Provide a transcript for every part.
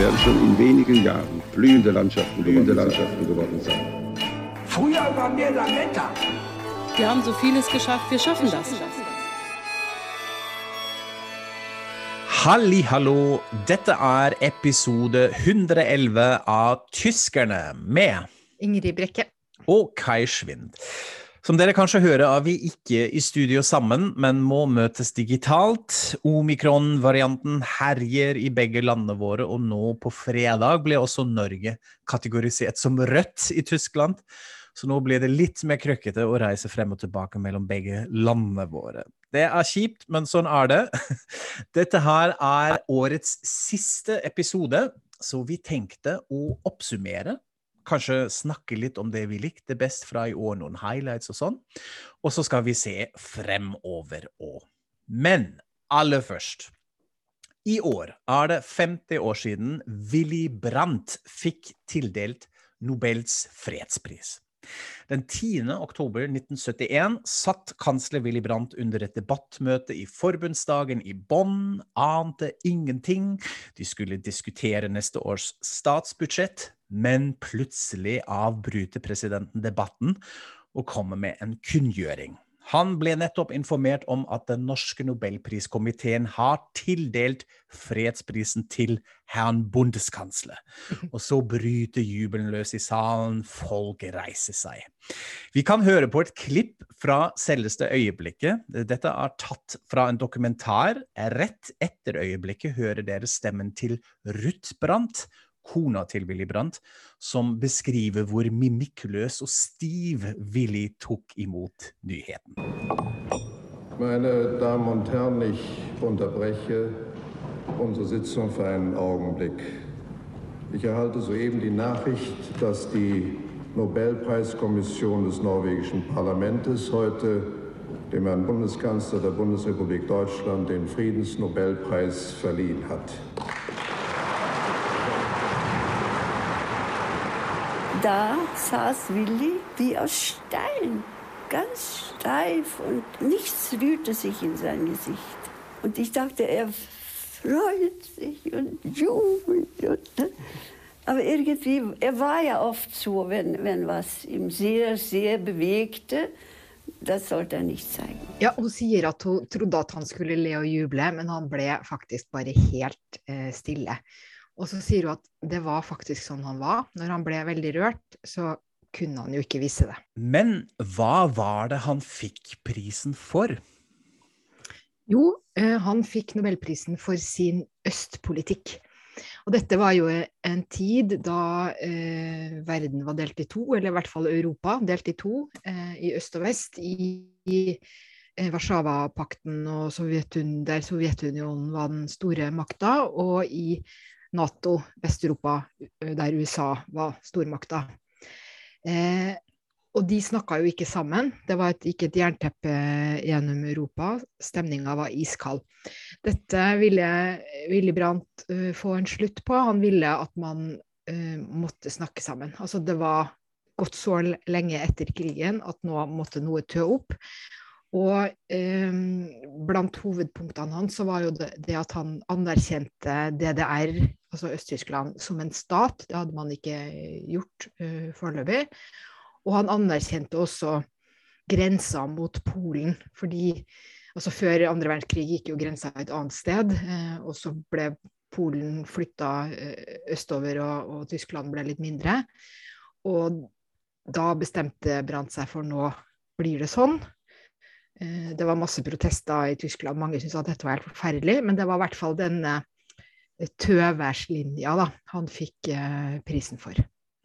Werden schon in wenigen Jahren blühende Landschaften, blühende Landschaften geworden sein. Früher waren wir Lametta. Wir haben so vieles geschafft, wir schaffen das. Halli, hallo. Dette er episode 111 av Tyskerne med Ingrid Brekke. og Kai Schwind. Som dere kanskje hører er vi ikke i studio sammen, men må møtes digitalt. Omikron-varianten herjer i begge landene våre, og nå på fredag ble også Norge kategorisert som rødt i Tyskland. Så nå blir det litt mer krøkkete å reise frem og tilbake mellom begge landene våre. Det er kjipt, men sånn er det. Dette her er årets siste episode, så vi tenkte å oppsummere kanskje snakke litt om det vi likte best fra i år, noen highlights og sånn. Og så skal vi se fremover òg. Men aller først. I år er det 50 år siden Willy Brandt fikk tildelt Nobels fredspris. Den 10. oktober 1971 satt kansler Willy Brandt under et debattmøte i forbundsdagen i Bonn, ante ingenting. De skulle diskutere neste års statsbudsjett, men plutselig avbryter presidenten debatten og kommer med en kunngjøring. Han ble nettopp informert om at den norske nobelpriskomiteen har tildelt fredsprisen til herrn bundeskansler. Og så bryter jubelen løs i salen, folk reiser seg. Vi kan høre på et klipp fra selveste øyeblikket. Dette er tatt fra en dokumentar. Rett etter øyeblikket hører dere stemmen til Ruth Brandt kona til Willy Brandt, som beskriver hvor mimikkløs og stiv Willy tok imot nyheten. Meine Damen und Herren, ich unterbreche unsere Sitzung für einen Augenblick. Ich erhalte soeben die Nachricht, dass die Nobelpreiskommission des norwegischen Parlaments heute dem Herrn Bundeskanzler der Bundesrepublik Deutschland den Friedensnobelpreis verliehen hat. Da saß Willi wie aus Stein, ganz steif und nichts rührte sich in sein Gesicht. Und ich dachte, er freut sich und jubelt. Ne? aber irgendwie, er war ja oft so, wenn, wenn was ihm sehr, sehr bewegte, das sollte er nicht zeigen. Ja, Hun sier at hun trodde at han skulle le og juble, men han ble faktisk bare helt eh, stille. Og så sier hun at det var faktisk sånn han var. Når han ble veldig rørt, så kunne han jo ikke vise det. Men hva var det han fikk prisen for? Jo, eh, han fikk nobelprisen for sin østpolitikk. Og dette var jo en tid da eh, verden var delt i to, eller i hvert fall Europa delt i to, eh, i øst og vest. I, i eh, Warszawapakten og Sovjetun der Sovjetunionen var den store makta, og i Nato, Vest-Europa, der USA var stormakta. Eh, og de snakka jo ikke sammen. Det var et, ikke et jernteppe gjennom Europa. Stemninga var iskald. Dette ville Willy Brandt uh, få en slutt på. Han ville at man uh, måtte snakke sammen. Altså det var gått så lenge etter krigen at nå måtte noe tø opp. Og eh, blant hovedpunktene hans så var jo det, det, at han anerkjente DDR, altså Øst-Tyskland, som en stat. Det hadde man ikke gjort uh, foreløpig. Og han anerkjente også grensa mot Polen, fordi altså før andre verdenskrig gikk jo grensa et annet sted, uh, og så ble Polen flytta uh, østover, og, og, Tyskland ble litt mindre. Og da bestemte Brandt seg for nå blir det sånn. Eh, det var masse protester i Tyskland, mange syntes at dette var helt forferdelig, men det var i hvert fall denne eh, tøværslinja da, han fikk eh, prisen for.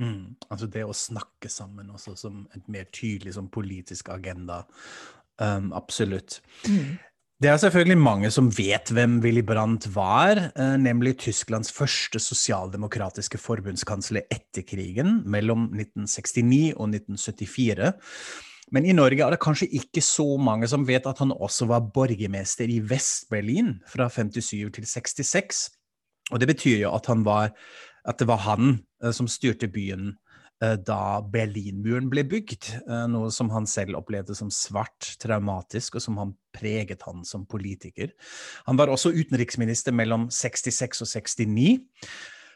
Mm, altså det å snakke sammen også som et mer tydelig som politisk agenda. Um, absolutt. Mm. Det er selvfølgelig mange som vet hvem Willy Brandt var, eh, nemlig Tysklands første sosialdemokratiske forbundskansler etter krigen, mellom 1969 og 1974. Men i Norge er det kanskje ikke så mange som vet at han også var borgermester i Vest-Berlin fra 57 til 66. Og det betyr jo at, var, at det var han eh, som styrte byen Eh, da Berlinmuren ble bygd, eh, noe som han selv opplevde som svært traumatisk, og som han preget han som politiker. Han var også utenriksminister mellom 66 og 69.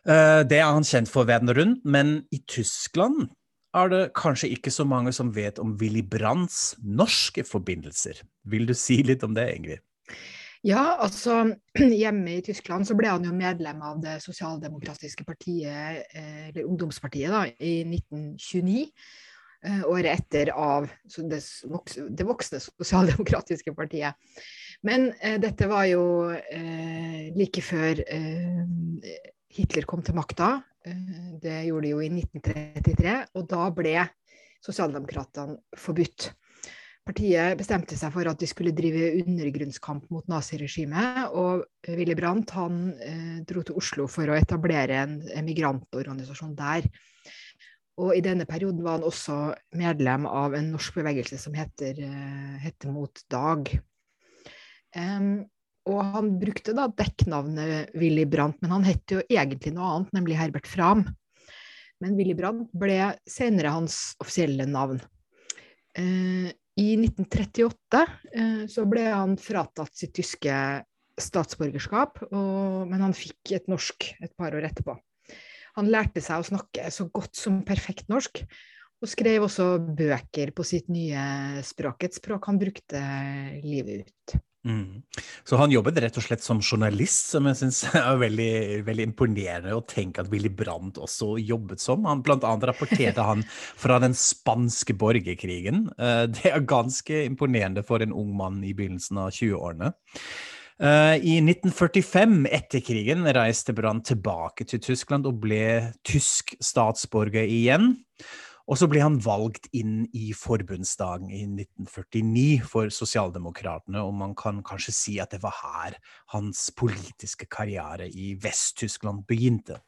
Eh, det er han kjent for verden rundt, men i Tyskland er det kanskje ikke så mange som vet om Willy Brandts norske forbindelser. Vil du si litt om det, Ingrid? Ja, altså hjemme i Tyskland så ble han jo medlem av det sosialdemokratiske partiet, eh, eller ungdomspartiet, da, i 1929. Eh, året etter av det, voksne sosialdemokratiske partiet. Men eh, dette var jo eh, like før eh, Hitler kom til makta. Eh, det gjorde de jo i 1933, og da ble sosialdemokratene forbudt. Partiet bestemte seg for at de skulle drive undergrunnskamp mot naziregimet. Og Willy Brandt han eh, dro til Oslo for å etablere en migrantorganisasjon der. Og i denne perioden var han også medlem av en norsk bevegelse som heter, eh, heter Mot Dag. Um, og han brukte da dekknavnet Willy Brandt, men han het jo egentlig noe annet, nemlig Herbert Fram. Men Willy Brandt ble senere hans offisielle navn. Uh, i 1938 eh, så ble han fratatt sitt tyske statsborgerskap, og, men han fikk et norsk et par år etterpå. Han lærte seg å snakke så godt som perfekt norsk, og skrev også bøker på sitt nye språk, et språk han brukte livet ut. Mm. Så han jobbet rett og slett som journalist, som jeg syns er veldig, veldig, imponerende å tenke at Willy Brandt også jobbet som. Han Blant annet rapporterte han fra den spanske borgerkrigen. Eh, det er ganske imponerende for en ung mann i begynnelsen av 20-årene. Eh, I 1945, etter krigen, reiste Brandt tilbake til Tyskland og ble tysk statsborger igjen. Og så ble han valgt inn i forbundsdagen i 1949 for Sosialdemokratene, og man kan kanskje si at det var her hans politiske karriere i Vest-Tyskland begynte.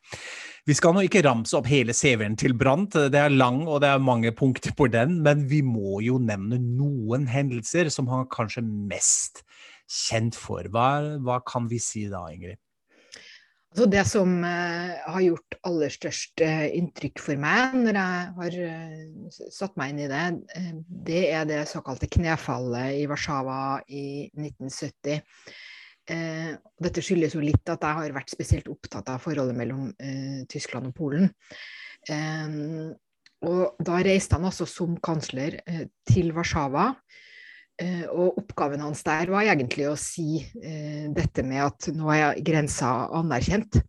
Vi skal nå ikke ramse opp hele CV-en til Brandt, det er lang og det er mange punkter på den, men vi må jo nevne noen hendelser som han kanskje mest kjent for. Hva, hva kan vi si da, Ingrid? Altså det som uh, har gjort aller størst uh, inntrykk for meg når jeg har uh, satt meg inn i det, det er det såkalte knefallet i Warszawa i 1970. dette skyldes jo litt at jeg har vært spesielt opptatt av forholdet mellom Tyskland og Polen. og da reiste han altså som kansler til Warszawa. Eh, og oppgaven hans der var egentlig å si eh, dette med at nå er grensa anerkjent.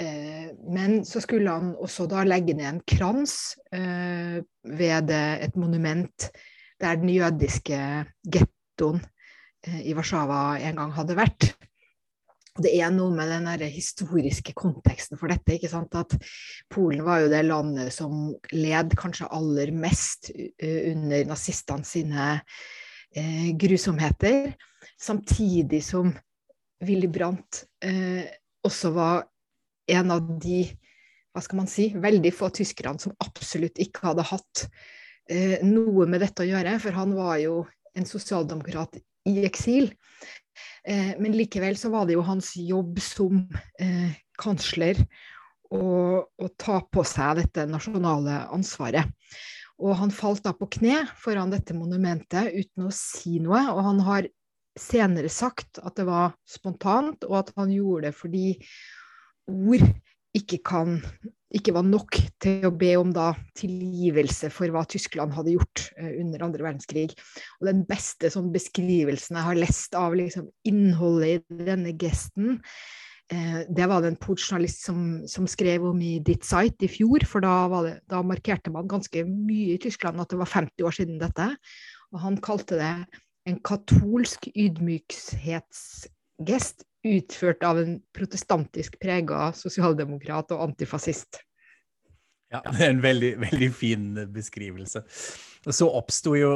Eh, men så skulle han også da legge ned en krans ved et monument der den jødiske gettoen i Warszawa en gang hadde vært. Det er noe med den historiske konteksten for dette. ikke sant? At Polen var jo det landet som led kanskje aller mest under nazistene sine eh, grusomheter. Samtidig som Willy Brandt eh, også var en av de hva skal man si, veldig få tyskerne som absolutt ikke hadde hatt eh, noe med dette å gjøre. For han var jo en sosialdemokrat i eksil. Eh, men likevel så var det jo hans jobb som eh, kansler å, ta på seg dette nasjonale ansvaret. Og han falt da på kne foran dette monumentet uten å si noe. Og han har senere sagt at det var spontant, og at han gjorde det fordi ord ikke, kan, ikke var nok til å be om da tilgivelse for hva Tyskland hadde gjort uh, under andre verdenskrig. Og den beste sånn, beskrivelsen jeg har lest av liksom, innholdet i denne gesten, Eh, det var det en portjournalist som, som, skrev om i Ditt Site i fjor, for da, det, da, markerte man ganske mye i Tyskland at det var 50 år siden dette. Og han kalte det en katolsk ydmykhetsgest utført av en protestantisk prega sosialdemokrat og antifascist. Ja, det er en veldig, veldig fin beskrivelse. Så oppsto jo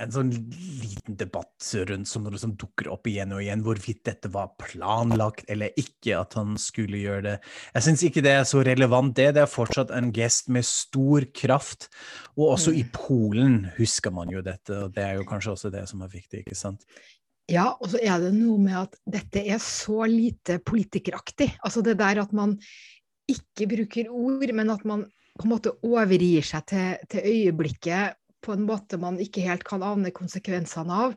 en sånn liten debatt rundt som, som dukker opp igjen og igjen, hvorvidt dette var planlagt eller ikke at han skulle gjøre det. Jeg syns ikke det er så relevant, det. Det er fortsatt en gest med stor kraft. Og også i Polen husker man jo dette, og det er jo kanskje også det som er viktig, ikke sant? Ja, og så er det noe med at dette er så lite politikeraktig. Altså det der at man ikke bruker ord, men at man på en måte overgir seg til, til øyeblikket på en måte man ikke helt kan ane konsekvensene av.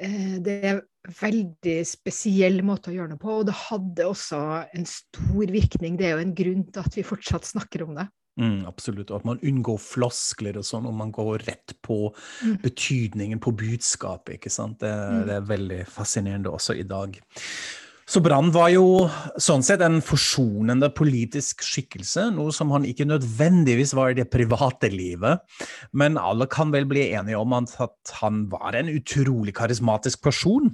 Eh, det er en veldig spesiell måte å gjøre det på, og det hadde også en stor virkning. Det er jo en grunn til at vi fortsatt snakker om det. Mm, absolutt. Og at man unngår floskler og sånn, og man går rett på mm. betydningen på budskapet. ikke sant? Det, mm. det, er veldig fascinerende også i dag. Så Brann var jo sånn sett en forsonende politisk skikkelse, noe som han ikke nødvendigvis var i det private livet. Men alle kan vel bli enige om at han var en utrolig karismatisk person.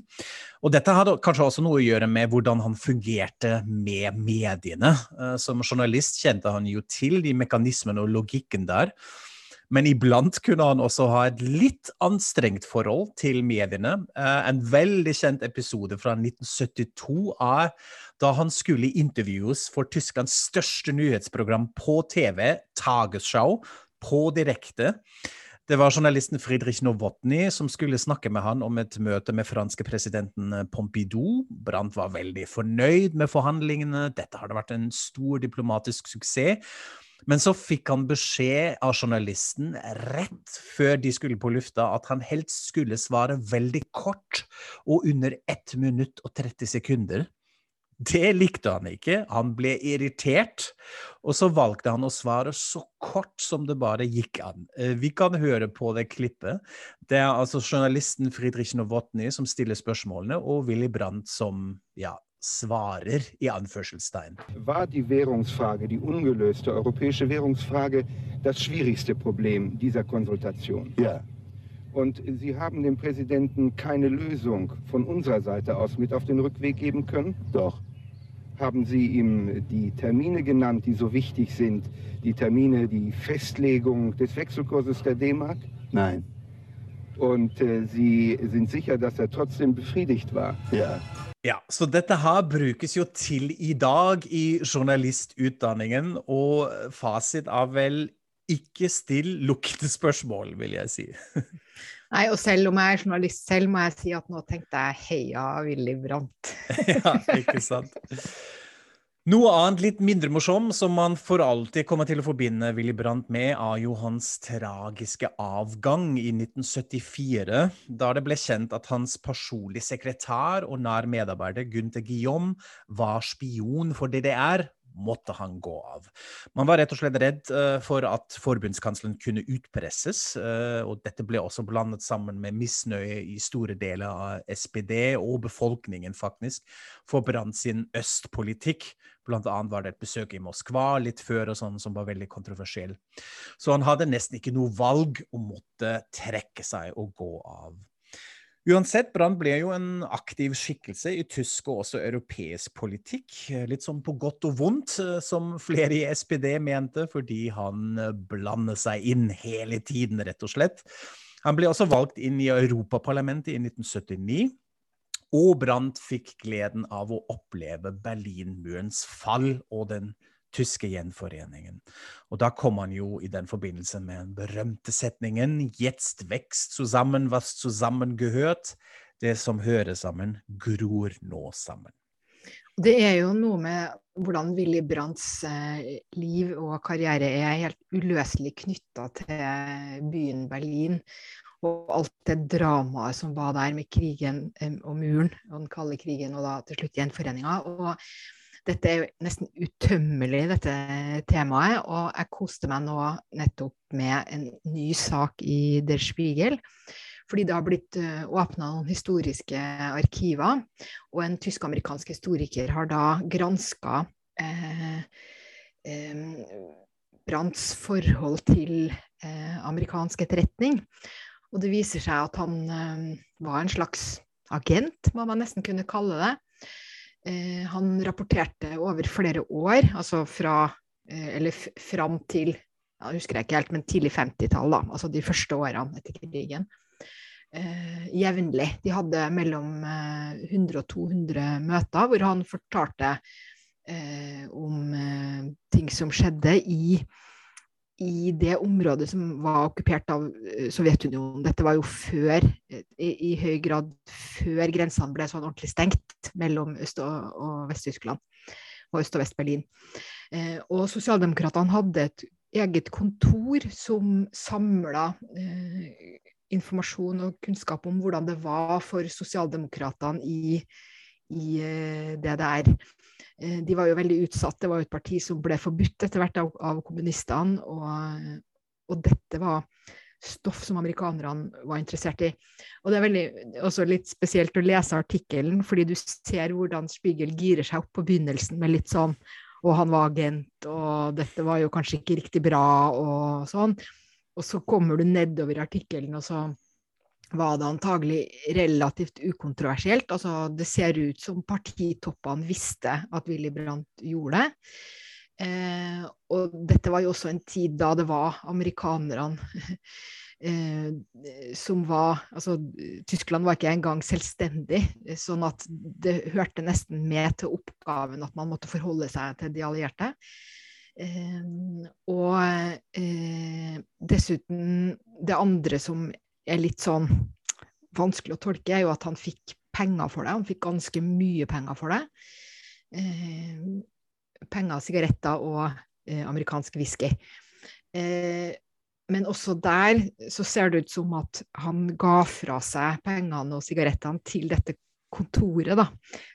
Og dette hadde kanskje også noe å gjøre med hvordan han fungerte med mediene. Eh, som journalist kjente han jo til de mekanismene og logikken der. Men iblant kunne han også ha et litt anstrengt forhold til mediene. Eh, en veldig kjent episode fra 1972 er da han skulle intervjues for Tysklands største nyhetsprogram på TV, Tagesschau, på direkte. Det var journalisten Friedrich Novotny som skulle snakke med han om et møte med franske presidenten Pompidou. Brandt var veldig fornøyd med forhandlingene. Dette hadde vært en stor diplomatisk suksess. Men så fikk han beskjed av journalisten rett før de skulle på lufta, at han helst skulle svare veldig kort og under 1 minutt og 30 sekunder. Det likte han ikke, han ble irritert, og så valgte han å svare så kort som det bare gikk an. Eh, vi kan høre på det klippet. Det er altså journalisten Friedrich Novotny som stiller spørsmålene, og Willy Brandt som ja, svarer, i Anführungsstein. War die Währungsfrage, die ungelöste europäische Währungsfrage, das schwierigste Problem dieser Konsultation? Ja. Und Sie haben dem Präsidenten keine Lösung von unserer Seite aus mit auf den Rückweg geben können? Doch. Haben Sie ihm die Termine genannt, die so wichtig sind? Die Termine, die Festlegung des Wechselkurses der D-Mark? Nein. Und äh, Sie sind sicher, dass er trotzdem befriedigt war? Ja. Ja, så dette her brukes jo til i dag i journalistutdanningen, og fasit er vel ikke still luktespørsmål, vil jeg si. Nei, og selv om jeg er journalist selv, må jeg si at nå tenkte jeg heia Willy Brandt. ja, ikke sant. Noe annet litt mindre morsom som man for alltid kommer til å forbinde Willy Brandt med, er jo hans tragiske avgang i 1974, da det ble kjent at hans personlige sekretær og nær medarbeider Gunther Guillaume var spion for DDR måtte han gå av. Man var rett og slett redd uh, for at forbundskansleren kunne utpresses, uh, og dette ble også blandet sammen med misnøye i store deler av SPD og befolkningen, faktisk, for Brandt sin østpolitikk. Blant annet var det et besøk i Moskva litt før og sånn, som var veldig kontroversiell. Så han hadde nesten ikke noe valg og måtte trekke seg og gå av. Uansett, Brandt ble jo en aktiv skikkelse i tysk og også europeisk politikk. Litt sånn på godt og vondt, eh, som flere i SPD mente, fordi han eh, blander seg inn hele tiden, rett og slett. Han ble også valgt inn i Europaparlamentet i 1979. Og Brandt fikk gleden av å oppleve Berlinmurens fall og den tyske gjenforeningen. Og da kom han jo i den forbindelse med den berømte setningen 'Jetzt wächst zusammen, was zusammengehört'. Det som hører sammen, gror nå sammen. Det er jo noe med hvordan Willy Brandts eh, liv og karriere er helt uløselig knytta til byen Berlin. Og alt det dramaet som var der med krigen eh, og muren og den kalde krigen, og da til slutt gjenforeninga. Og dette er jo nesten utømmelig, dette temaet. Og jeg koste meg nå nettopp med en ny sak i Der Spiegel. Fordi det har blitt eh, åpna noen historiske arkiver. Og en tysk-amerikansk historiker har da granska eh, eh, Brandts forhold til eh, amerikansk etterretning. Og det viser seg at han eh, var en slags agent, må man nesten kunne kalle det. Eh, han rapporterte over flere år, altså fra eh, Eller fram til ja, husker jeg ikke helt, men tidlig 50-tall, da, altså de første årene etter krigen. Eh, jevnlig. De hadde mellom eh, 100 og 200 møter hvor han fortalte eh, om eh, ting som skjedde i, i det området som var okkupert av eh, Sovjetunionen. Dette var jo før, eh, i, i høy grad før grensene ble sånn ordentlig stengt mellom Øst- og, og Vest-Tyskland og Øst- og Vest-Berlin. Eh, og sosialdemokratene hadde et eget kontor som samla eh, informasjon og kunnskap om hvordan det var for sosialdemokratene i, i eh. Eh, de var jo veldig utsatt. Det var jo et parti som ble forbudt etter hvert av, av kommunistene. Og, og, dette var stoff som amerikanerne var interessert i. Og det er veldig, også litt spesielt å lese artikkelen, fordi du ser hvordan Spiegel girer seg opp på begynnelsen med litt sånn og han var agent, og dette var jo kanskje ikke riktig bra, og sånn. Og så kommer du nedover artikkelen, og så var det antagelig relativt ukontroversielt. Altså, det ser ut som partitoppene visste at Willy Brandt gjorde det. Eh, og dette var jo også en tid da det var amerikanerne eh, som var Altså, Tyskland var ikke engang selvstendig, sånn at det hørte nesten med til oppgaven at man måtte forholde seg til de allierte. Eh, og eh, dessuten Det andre som er litt sånn vanskelig å tolke, er jo at han fikk penger for det. Han fikk ganske mye penger for det. Eh, penger, sigaretter og eh, amerikansk whisky. Eh, men også der så ser det ut som at han ga fra seg pengene og sigarettene til dette kontoret, da,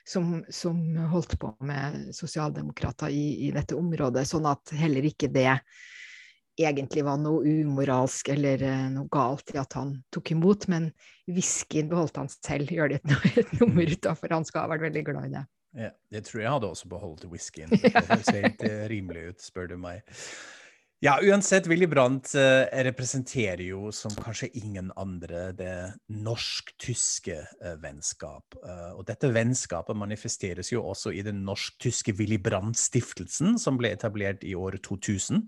som, som holdt på med sosialdemokrater i, i, dette området, sånn at heller ikke det egentlig var noe umoralsk eller uh, noe galt i at han tok imot, men whiskyen beholdt han selv, gjør det et, et nummer for han skal ha vært veldig glad i det. Ja, det tror jeg hadde også beholdt whiskyen. Det høres helt uh, rimelig ut, spør du meg. Ja, uansett, Willy Brandt eh, representerer jo som kanskje ingen andre det norsk-tyske eh, vennskap. Eh, og dette vennskapet manifesteres jo også i den norsk-tyske Willy Brandt-stiftelsen, som ble etablert i året 2000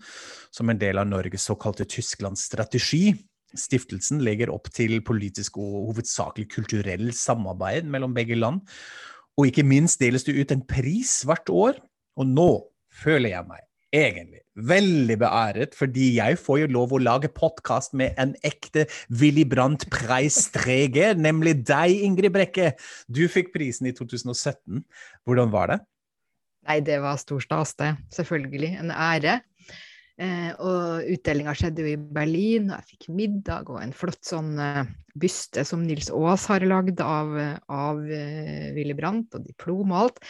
som en del av Norges såkalte Tysklandsstrategi. Stiftelsen legger opp til politisk og hovedsakelig kulturell samarbeid mellom begge land. Og ikke minst deles det ut en pris hvert år. Og nå føler jeg meg egentlig veldig beæret, fordi jeg får jo lov å lage podkast med en ekte Willy Brandt-preistreger, nemlig deg, Ingrid Brekke. Du fikk prisen i 2017. Hvordan var det? Nei, det var stor stas, det. Selvfølgelig. En ære. Eh, og utdelinga skjedde jo i Berlin, og jeg fikk middag og en flott sånn eh, byste som Nils Aas har lagd av, av eh, Willy Brandt, og diplom og alt.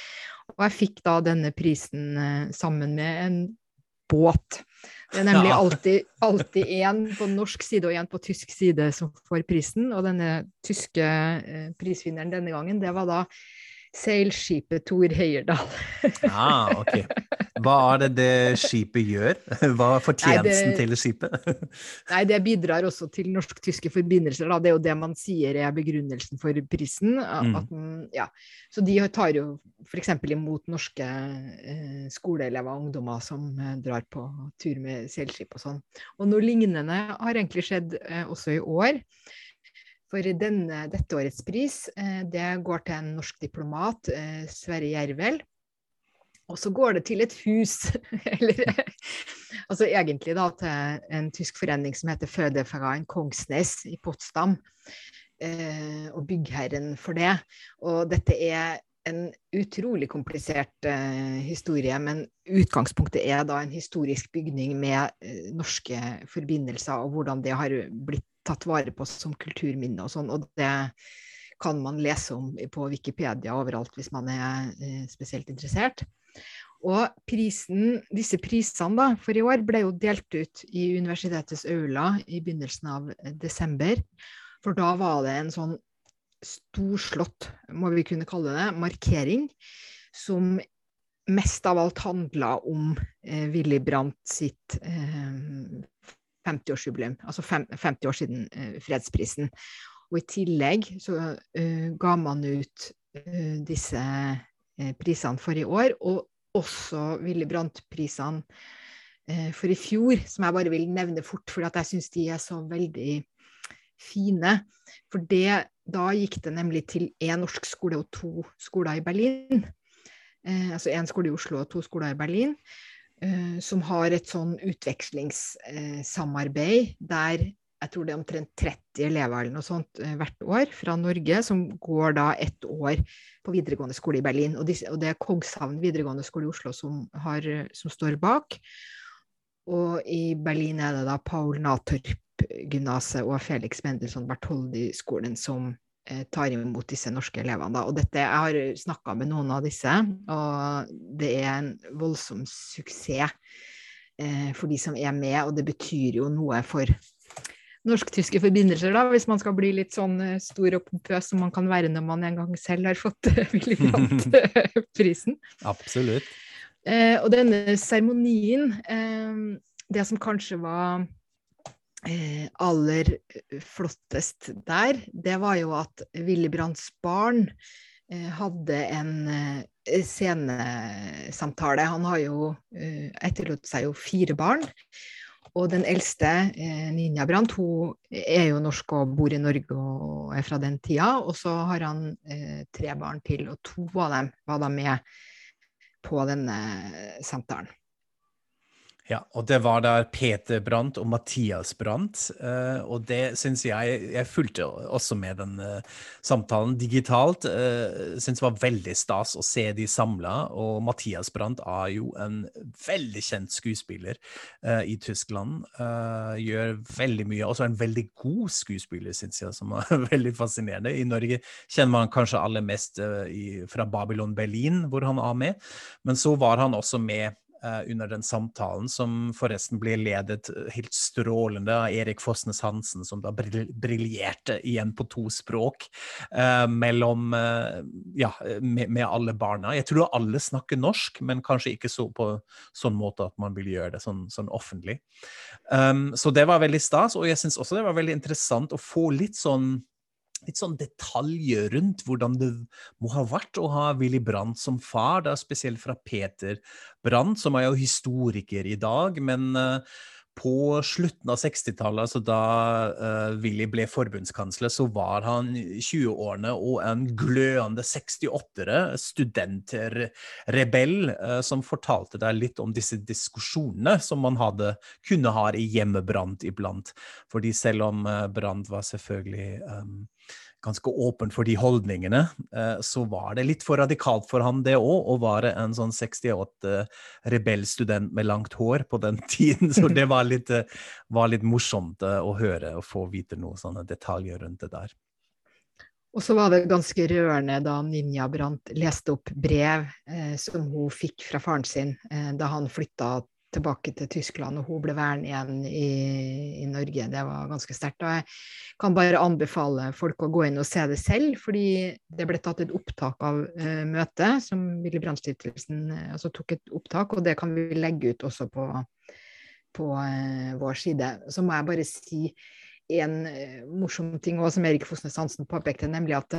Og jeg fikk da denne prisen eh, sammen med en båt. Det er nemlig alltid, alltid én på norsk side og én på tysk side som får prisen. Og denne tyske eh, prisvinneren denne gangen, det var da seilskipet Tor Heyerdahl. ah, ok. Hva er det det skipet gjør? Hva er fortjenesten til skipet? nei, det bidrar også til norsk-tyske forbindelser. Da. Det er jo det man sier er begrunnelsen for prisen. Mm. At, ja. Så de tar jo f.eks. imot norske eh, skoleelever og ungdommer som eh, drar på tur med seilskip og sånn. Og noe lignende har egentlig skjedd eh, også i år. For denne, dette årets pris eh, det går til en norsk diplomat, eh, Sverre Jervel. Og så går det til et hus, eller altså egentlig da til en tysk forening som heter Fødeverein Kongsnes i Potsdam. Eh, og byggherren for det. Og dette er en utrolig komplisert uh, historie, men utgangspunktet er da en historisk bygning med uh, norske forbindelser, og hvordan det har blitt tatt vare på som kulturminne og sånn. Og det kan man lese om på Wikipedia overalt hvis man er eh, spesielt interessert. Og prisen, disse prisene da, for i år ble jo delt ut i universitetets aula i begynnelsen av eh, desember. For da var det en sånn storslått, må vi kunne kalle det, markering som mest av alt handla om eh, Willy Brandt sitt eh, 50-årsjubileum, altså fem, 50 år siden uh, fredsprisen. Og i tillegg så uh, ga man ut uh, disse prisene for i år, og også Willy Brandt-prisene Eh, for i fjor, som jeg bare vil nevne fort, for jeg syns de er så veldig fine. For det, da gikk det nemlig til én norsk skole og to skoler i Berlin. Eh, altså én skole i Oslo og to skoler i Berlin. Eh, som har et sånn utvekslingssamarbeid eh, der jeg tror det er omtrent 30 elever eller noe sånt eh, hvert år fra Norge, som går da ett år på videregående skole i Berlin. Og, det er Kongshavn videregående skole i Oslo som, har, som, står bak. Og i Berlin er det da Paul Natorp-gymnaset og Felix Mendelssohn Bartholdi-skolen som tar imot disse norske elevene. Da. Og dette, jeg har snakka med noen av disse, og det er en voldsom suksess eh, for de som er med, og det betyr jo noe for norsk-tyske forbindelser, da, hvis man skal bli litt sånn eh, stor og pompøs som man kan være når man en gang selv har fått eh, Willy Brandt-prisen. Absolutt. Eh, og denne seremonien, eh, det som kanskje var eh, aller flottest der, det var jo at Willy Brandts barn eh, hadde en scenesamtale. Han har jo etterlot seg jo fire barn. Og den eldste, eh, Ninja Brandt, hun er jo norsk og bor i Norge og er fra den tida. Og så har han eh, tre barn til, og to av dem var da med på denne samtalen. Ja, og det var der Peter Brandt og Mathias Brandt. Uh, og det syns jeg Jeg fulgte også med den uh, samtalen digitalt. Uh, syns det var veldig stas å se de samla. Og Mathias Brandt er jo en veldig kjent skuespiller i Tyskland. gjør veldig mye. Også en veldig god skuespiller, syns jeg, som er veldig fascinerende. I Norge kjenner man kanskje aller mest fra Babylon Berlin, hvor han er med. Men så var han også med under den samtalen, som forresten ble ledet helt strålende av Erik Fosnes Hansen, som da briljerte igjen på to språk eh, mellom eh, Ja, med, med, alle barna. Jeg tror alle snakker norsk, men kanskje ikke så på sånn måte at man vil gjøre det sånn, sånn offentlig. Um, så det var veldig stas, og jeg syns også det var veldig interessant å få litt sånn litt sånn detaljer rundt hvordan det må ha vært å ha Willy Brandt som far, da spesielt fra Peter Brandt, som er jo historiker i dag, men uh, på slutten av 60-tallet, altså da uh, Willy ble forbundskansler, så var han 20-årene og en glødende 68-ere, studentrebell, uh, som fortalte deg litt om disse diskusjonene som man hadde, kunne ha i hjemmebrant iblant. Fordi selv om uh, Brandt var selvfølgelig um, ganske åpen for de holdningene, eh, så var det litt for radikalt for han det òg, å være en sånn 68 rebellstudent med langt hår på den tiden. Så det var litt, eh, var litt morsomt eh, å høre og få vite noen sånne detaljer rundt det der. Og så var det ganske rørende da Ninja Brandt leste opp brev eh, som hun fikk fra faren sin eh, da han flytta tilbake til Tyskland, og hun ble værende igjen i, i, Norge. Det var ganske sterkt. Og jeg kan bare anbefale folk å gå inn og se det selv, fordi det ble tatt et opptak av uh, møtet som Willy Brandt-stiftelsen uh, altså tok et opptak, og det kan vi legge ut også på, på uh, vår side. Så må jeg bare si en morsom ting òg, som Erik Fosnes Hansen påpekte, nemlig at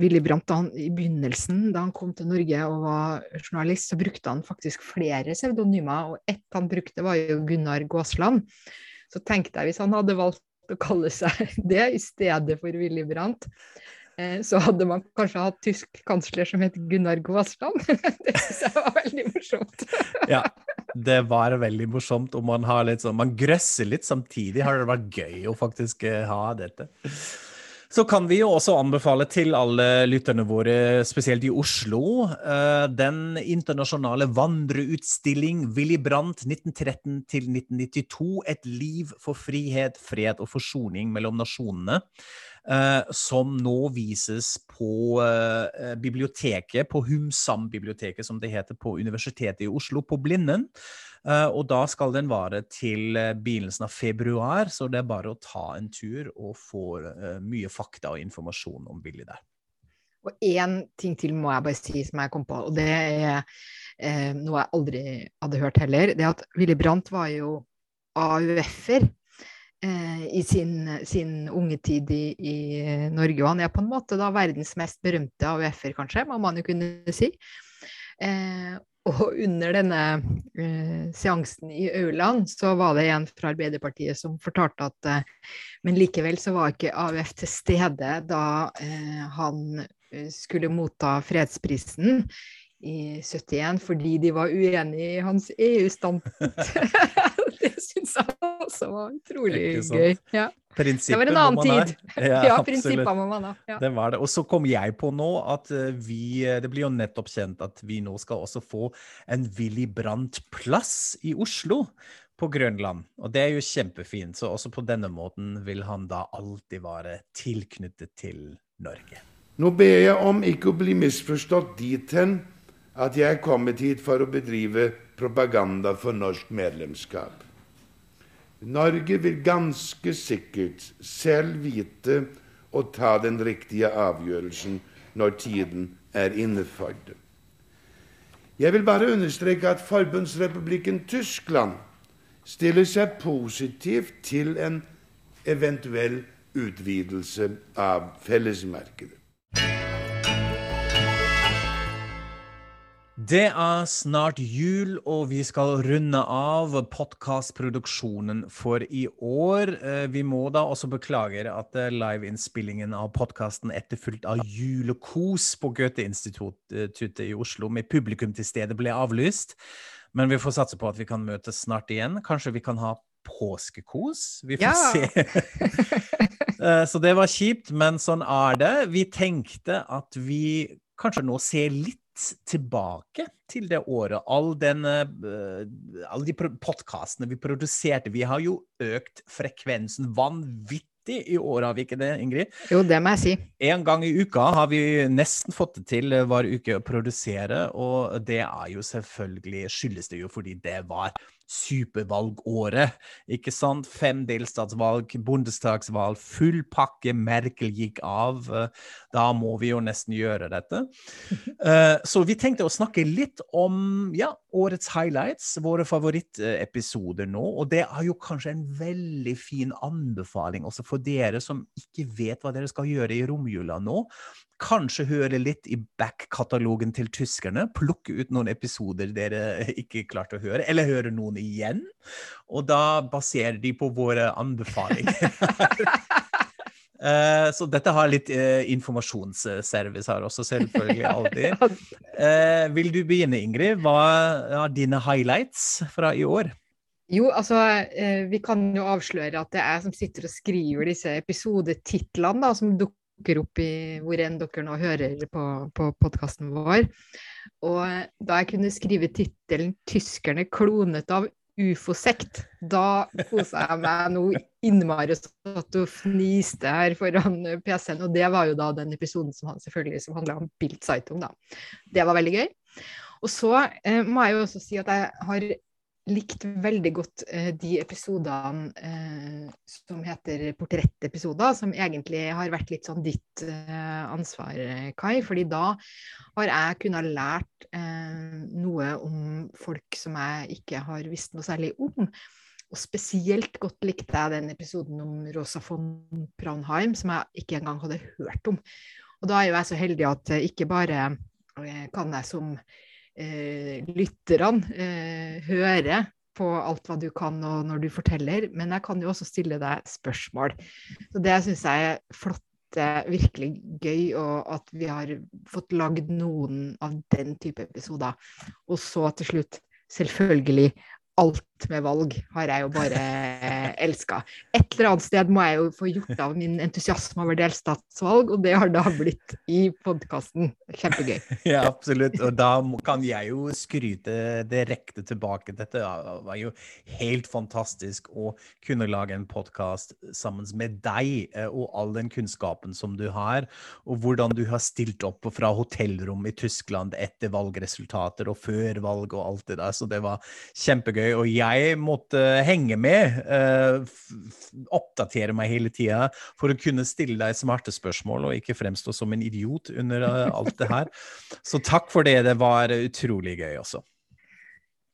Willy Brandt, han, i begynnelsen, da han kom til Norge og var journalist, så brukte han faktisk flere pseudonymer, og ett han brukte, var jo Gunnar Gåsland. Så tenkte jeg, hvis han hadde valgt å kalle seg det i stedet for Willy Brandt, eh, så hadde man kanskje hatt tysk kansler som het Gunnar Gåsland. det syns jeg var veldig morsomt. ja, det var veldig morsomt, og man har litt sånn Man grøsser litt samtidig. Har det vært gøy å faktisk eh, ha dette? Så kan vi jo også anbefale til alle lytterne våre, spesielt i Oslo, eh, den internasjonale vandreutstilling Willy Brandt 1913 til 1992. Et liv for frihet, fred og forsoning mellom nasjonene. Uh, som nå vises på uh, biblioteket, på Humsam-biblioteket, som det heter på Universitetet i Oslo, på Blinden. Uh, og da skal den vare til begynnelsen av februar, så det er bare å ta en tur og få mye fakta og informasjon om Billy der. Og én ting til må jeg bare si som jeg kom på, og det er noe jeg aldri hadde hørt heller. Det at Willy Brandt var jo AUF-er eh, i sin, sin, unge tid i, i, Norge. Og han er på en måte da verdens mest berømte AUF-er, kanskje, må man jo kunne si. Eh, Og under denne eh, seansen i Auland så var det en fra Arbeiderpartiet som fortalte at eh, Men likevel så var ikke AUF til stede da eh, han eh, skulle motta fredsprisen i 71 fordi de var uenig i hans EU-standpunkt. det syns jeg også var utrolig gøy. Ja. Det var en annen tid. Ja, ja prinsipper må man ha. Ja. Det var det. Og så kom jeg på nå at eh, vi eh, Det blir jo nettopp kjent at vi nå skal også få en Willy Brandt-plass i Oslo. På Grønland. Og det er jo kjempefint. Så også på denne måten vil han da alltid være tilknyttet til Norge. Nå ber jeg om ikke å bli misforstått dit hen at jeg er kommet hit for å bedrive propaganda for norsk medlemskap. Norge vil ganske sikkert selv vite å ta den riktige avgjørelsen når tiden er inne for det. Jeg vil bare understreke at Forbundsrepublikken Tyskland stiller seg positivt til en eventuell utvidelse av fellesmarkedet. Det er snart jul, og vi skal runde av podkastproduksjonen for i år. Eh, vi må da også beklage at eh, liveinnspillingen av podkasten etterfulgt av julekos på Goethe-instituttet i Oslo med publikum til stede ble avlyst. Men vi får satse på at vi kan møtes snart igjen. Kanskje vi kan ha påskekos? Vi får ja. se. Eh, så det var kjipt, men sånn er det. Vi tenkte at vi kanskje nå ser litt tilbake til det året. All den, uh, alle de podkastene vi produserte. Vi har jo økt frekvensen vanvittig i år, har vi ikke det, Ingrid? Jo, det må jeg si. En gang i uka har vi nesten fått det til hver uke å produsere, og det er jo selvfølgelig skyldes det jo fordi det var supervalgåret. Ikke sant? Fem delstatsvalg, bondestagsvalg, full pakke. Merkel gikk av. Da må vi jo nesten gjøre dette. Eh, så vi tenkte å snakke litt om ja, årets highlights, våre favorittepisoder nå. Og det er jo kanskje en veldig fin anbefaling også for dere som ikke vet hva dere skal gjøre i romjula nå. Kanskje høre litt i back-katalogen til tyskerne. Plukke ut noen episoder dere ikke klarte å høre, eller høre noen igjen. Og da baserer de på våre anbefalinger. Uh, så dette har litt uh, informasjonsservice her også, selvfølgelig. alltid. Uh, vil du begynne, Ingrid? Hva er dine highlights fra i år? Jo, altså, vi kan jo avsløre at det er jeg som sitter og skriver disse episodetitlene, da, som dukker dukker opp i hvor enn dere nå hører på, på podkasten vår. Og da jeg kunne skrive tittelen 'Tyskerne klonet av ufo-sekt', da kosa jeg meg noe innmari sånn at du fniste her foran PC-en. Og det var jo da den episoden som, selvfølgelig som handla om Bild Zeitung, da. Det var veldig gøy. Og så eh, må jeg jo også si at jeg har likt veldig godt eh, de episodene eh, som heter portrettepisoder, som egentlig har vært litt sånn ditt eh, ansvar, Kai. fordi da har jeg kunnet lært eh, noe om folk som jeg ikke har visst noe særlig om. Og spesielt godt likte jeg den episoden om Rosa von Praunheim, som jeg ikke engang hadde hørt om. Og da er jo jeg så heldig at ikke bare eh, kan jeg som eh, lytterne eh, høre på alt hva du kan og når du forteller, men jeg kan jo også stille deg spørsmål. Så det syns jeg er flott virkelig gøy, og at vi har fått lagd noen av den type episoder. Og så til slutt, selvfølgelig, alt med valg har jeg jo bare elska. Et eller annet sted må jeg jo få gjort av min entusiasme over delstatsvalg, og det har da blitt i podkasten. Kjempegøy. Ja, absolutt. Og da kan jeg jo skryte direkte tilbake. Dette var jo helt fantastisk å kunne lage en podkast sammen med deg eh, og all den kunnskapen som du har, og hvordan du har stilt opp fra hotellrom i Tyskland etter valgresultater og før valg og alt det der. Så det var kjempegøy og jeg måtte henge med, uh, oppdatere meg hele tida for å kunne stille deg smarte spørsmål og ikke fremstå som en idiot under uh, alt det her. Så takk for det. Det var utrolig gøy også.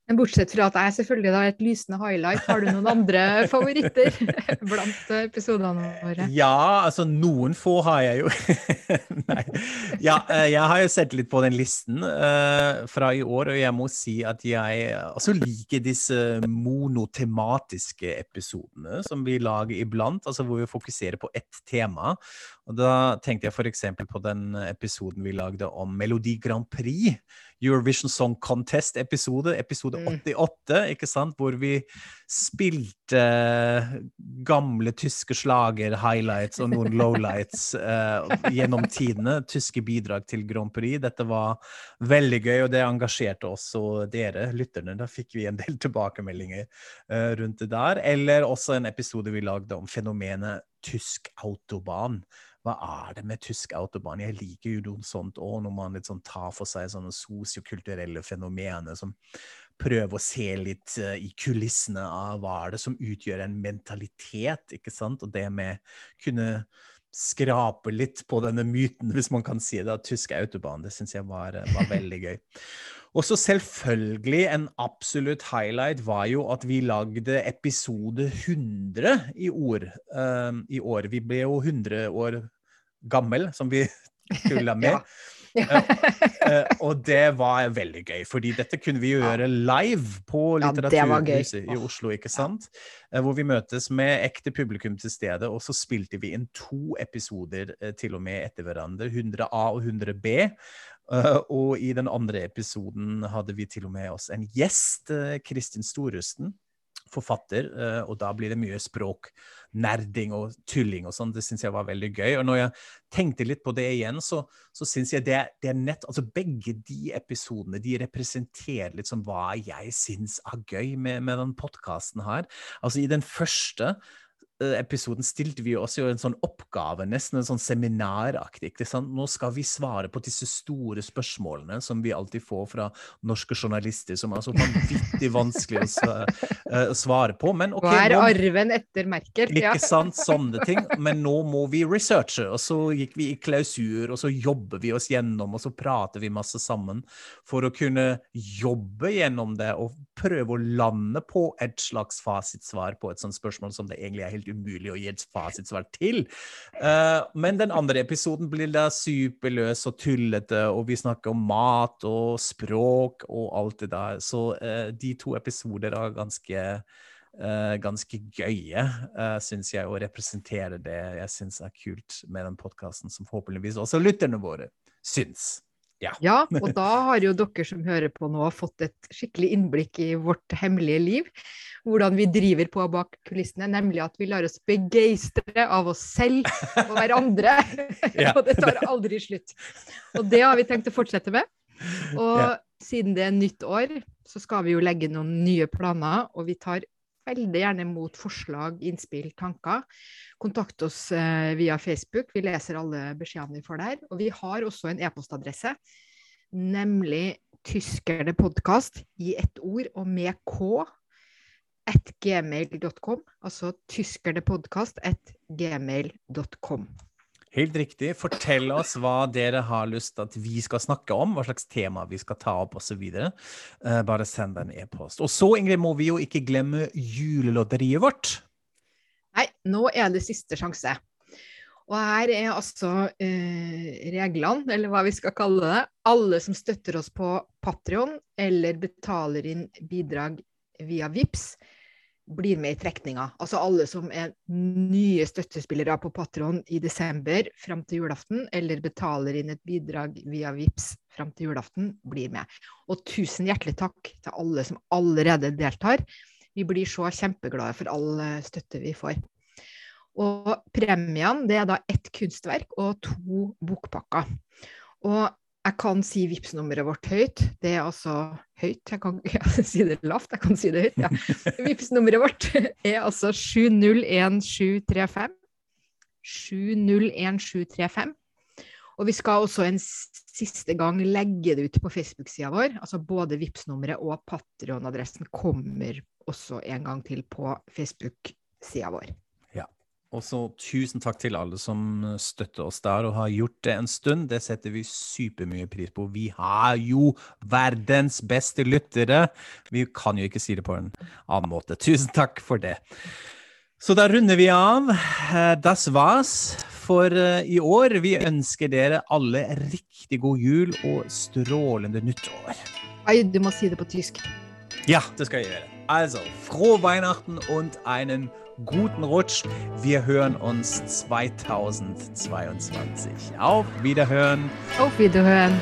Men bortsett fra at jeg selvfølgelig da et lysende highlight, har du noen andre favoritter blant episodene våre? Ja, altså noen få har jeg jo. Nei. Ja, eh, jeg har jo sett litt på den listen uh, fra i år, og jeg må si at jeg også liker disse monotematiske episodene som vi lager iblant, altså hvor vi fokuserer på ett tema. Og da tenkte jeg f.eks. på den episoden vi lagde om Melodi Grand Prix. Eurovision Song Contest-episode, episode 88, mm. ikke sant? Hvor vi spilte gamle tyske slager-highlights og noen lowlights uh, gjennom tidene. Tyske bidrag til Grand Prix. Dette var veldig gøy, og det engasjerte også dere, lytterne. Da fikk vi en del tilbakemeldinger uh, rundt det der. Eller også en episode vi lagde om fenomenet tysk autobahn hva er det med tysk autobahn? Jeg liker jo noe sånt òg, når man sånn tar for seg sånne sosiokulturelle fenomener som prøver å se litt uh, i kulissene av hva er det som utgjør en mentalitet, ikke sant? Og det med kunne skrape litt på denne myten, hvis man kan si det, av tysk autobahn. Det syns jeg var, var veldig gøy. Og så selvfølgelig en absolutt highlight var jo at vi lagde episode 100 i, ord, um, i år. Vi ble jo 100 år gammel, som vi tulla med. ja. Ja. uh, og det var veldig gøy, fordi dette kunne vi jo gjøre live på Litteraturhuset i Oslo, ikke sant? Uh, hvor vi møtes med ekte publikum til stede, og så spilte vi inn to episoder uh, til og med etter hverandre. 100A og 100B. og i den andre episoden hadde vi til og med oss en gjest, Kristin Storusten forfatter, eh, og da blir det mye språk, nerding og tulling og sånn. Det syns jeg var veldig gøy. Og når jeg tenkte litt på det igjen, så, så syns jeg det, det, er nett Altså begge de episodene, de representerer litt som hva jeg syns er gøy med, med den podkasten her. Altså i den første episoden stilte vi oss jo en sånn oppgave, nesten en sånn seminaraktig. Nå skal vi svare på disse store spørsmålene som vi alltid får fra norske journalister, som er så vanvittig vanskelig å uh, svare på. Men, okay, Hva er arven etter Merkel? Ikke sant, sånne ting. Men nå må vi researche. Og så gikk vi i klausur, og så jobber vi oss gjennom, og så prater vi masse sammen for å kunne jobbe gjennom det og prøve å lande på et slags fasitsvar på et sånt spørsmål som det egentlig er helt umulig å gi et fasitsvar til. Uh, men den andre episoden blir da superløs og tullete, og vi snakker om mat og språk og alt det der. Så uh, de to episoder er ganske Uh, ganske gøye, uh, syns jeg, å representere det jeg syns er kult med den podkasten, som forhåpentligvis også lytterne våre syns. Ja. ja. og da har jo dere som hører på nå, fått et skikkelig innblikk i vårt hemmelige liv. Hvordan vi driver på bak kulissene, nemlig at vi lar oss begeistre av oss selv og hverandre. Ja. og det tar aldri slutt. Og det har vi tenkt å fortsette med. Og ja. siden det er nytt år, så skal vi jo legge noen nye planer, og vi tar veldig gjerne mot forslag, innspill, tanker. Kontakt oss eh, via Facebook. Vi leser alle beskjedene vi får der. Og vi har også en e-postadresse, nemlig tyskernepodkast i ett ord og med k at gmail.com. Altså tyskernepodkast at gmail.com. Helt riktig. Fortell oss hva dere har lyst til at vi skal snakke om, hva slags tema vi skal ta opp osv. Uh, eh, bare send en e-post. Og så, Ingrid, må vi jo ikke glemme julelotteriet vårt. Nei, nå er det siste sjanse. Og her er altså eh, reglene, eller hva vi skal kalle det. Alle som støtter oss på Patrion eller betaler inn bidrag via VIPS, blir med i trekninga. Altså alle som er nye støttespillere på Patron i desember fram til julaften, eller betaler inn et bidrag via VIPS fram til julaften, blir med. Og tusen hjertelig takk til alle som allerede deltar. Vi blir så kjempeglade for all støtte vi får. Og premiene det er da ett kunstverk og to bokpakker. Og jeg kan si vips nummeret vårt høyt. Det er altså høyt. Jeg kan ikke si det lavt, jeg kan si det høyt. Ja. vips nummeret vårt er altså 701735. 701735. Og vi skal også en siste gang legge det ut på Facebook-sida vår. Altså både vips nummeret og Patrion-adressen kommer også en gang til på Facebook-sida vår. Og så tusen takk til alle som støtter oss der og har gjort det en stund. Det setter vi supermye pris på. Vi har jo verdens beste lyttere. Vi kan jo ikke si det på en annen måte. Tusen takk for det. Så da runder vi av. Eh, das war's for eh, i år. Vi ønsker dere alle riktig god jul og strålende nyttår. Oi, du må si det på tysk. Ja, det skal jeg gjøre. Altså, frohe Weihnachten und einen guten Rutsch. Wir hören uns 2022. Auf Wiederhören. Auf Wiederhören.